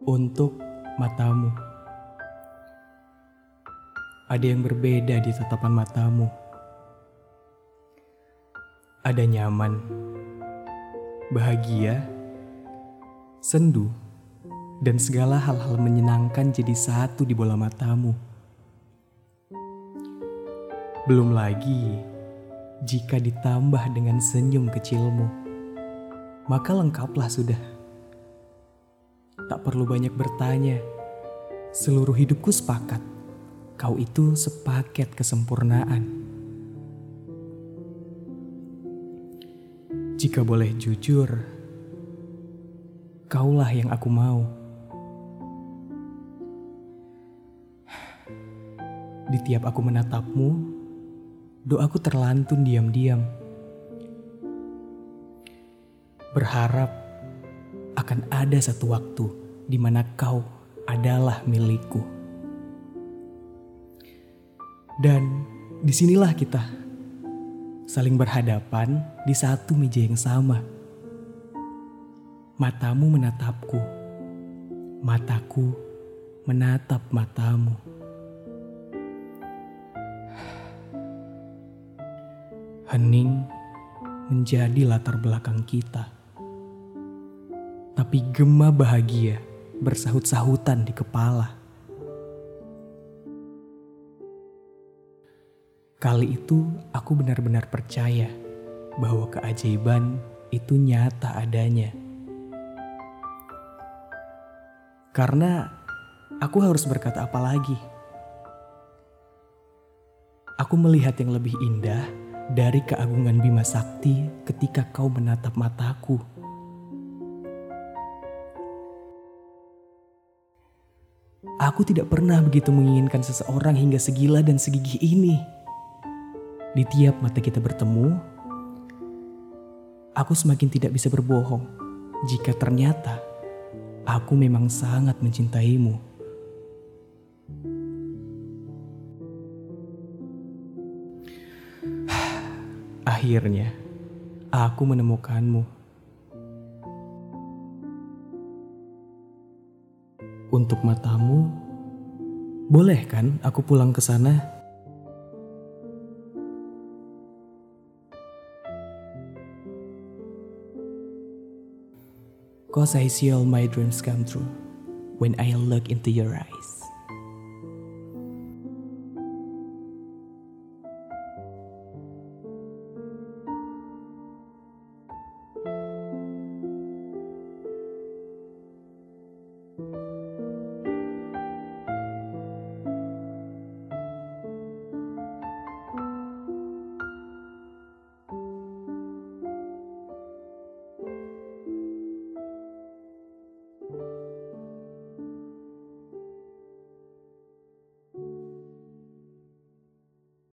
Untuk matamu, ada yang berbeda di tatapan matamu. Ada nyaman, bahagia, sendu, dan segala hal-hal menyenangkan jadi satu di bola matamu. Belum lagi jika ditambah dengan senyum kecilmu, maka lengkaplah sudah. Tak perlu banyak bertanya, seluruh hidupku sepakat. Kau itu sepaket kesempurnaan. Jika boleh jujur, kaulah yang aku mau. Di tiap aku menatapmu, doaku terlantun diam-diam. Berharap akan ada satu waktu di mana kau adalah milikku. Dan di sinilah kita saling berhadapan di satu meja yang sama. Matamu menatapku, mataku menatap matamu. Hening menjadi latar belakang kita. Tapi gema bahagia bersahut-sahutan di kepala. Kali itu aku benar-benar percaya bahwa keajaiban itu nyata adanya. Karena aku harus berkata apa lagi? Aku melihat yang lebih indah dari keagungan Bima Sakti ketika kau menatap mataku. Aku tidak pernah begitu menginginkan seseorang hingga segila dan segigih ini. Di tiap mata kita bertemu, aku semakin tidak bisa berbohong jika ternyata aku memang sangat mencintaimu. Akhirnya, aku menemukanmu. Untuk matamu, boleh kan aku pulang ke sana? Cause I see all my dreams come true when I look into your eyes.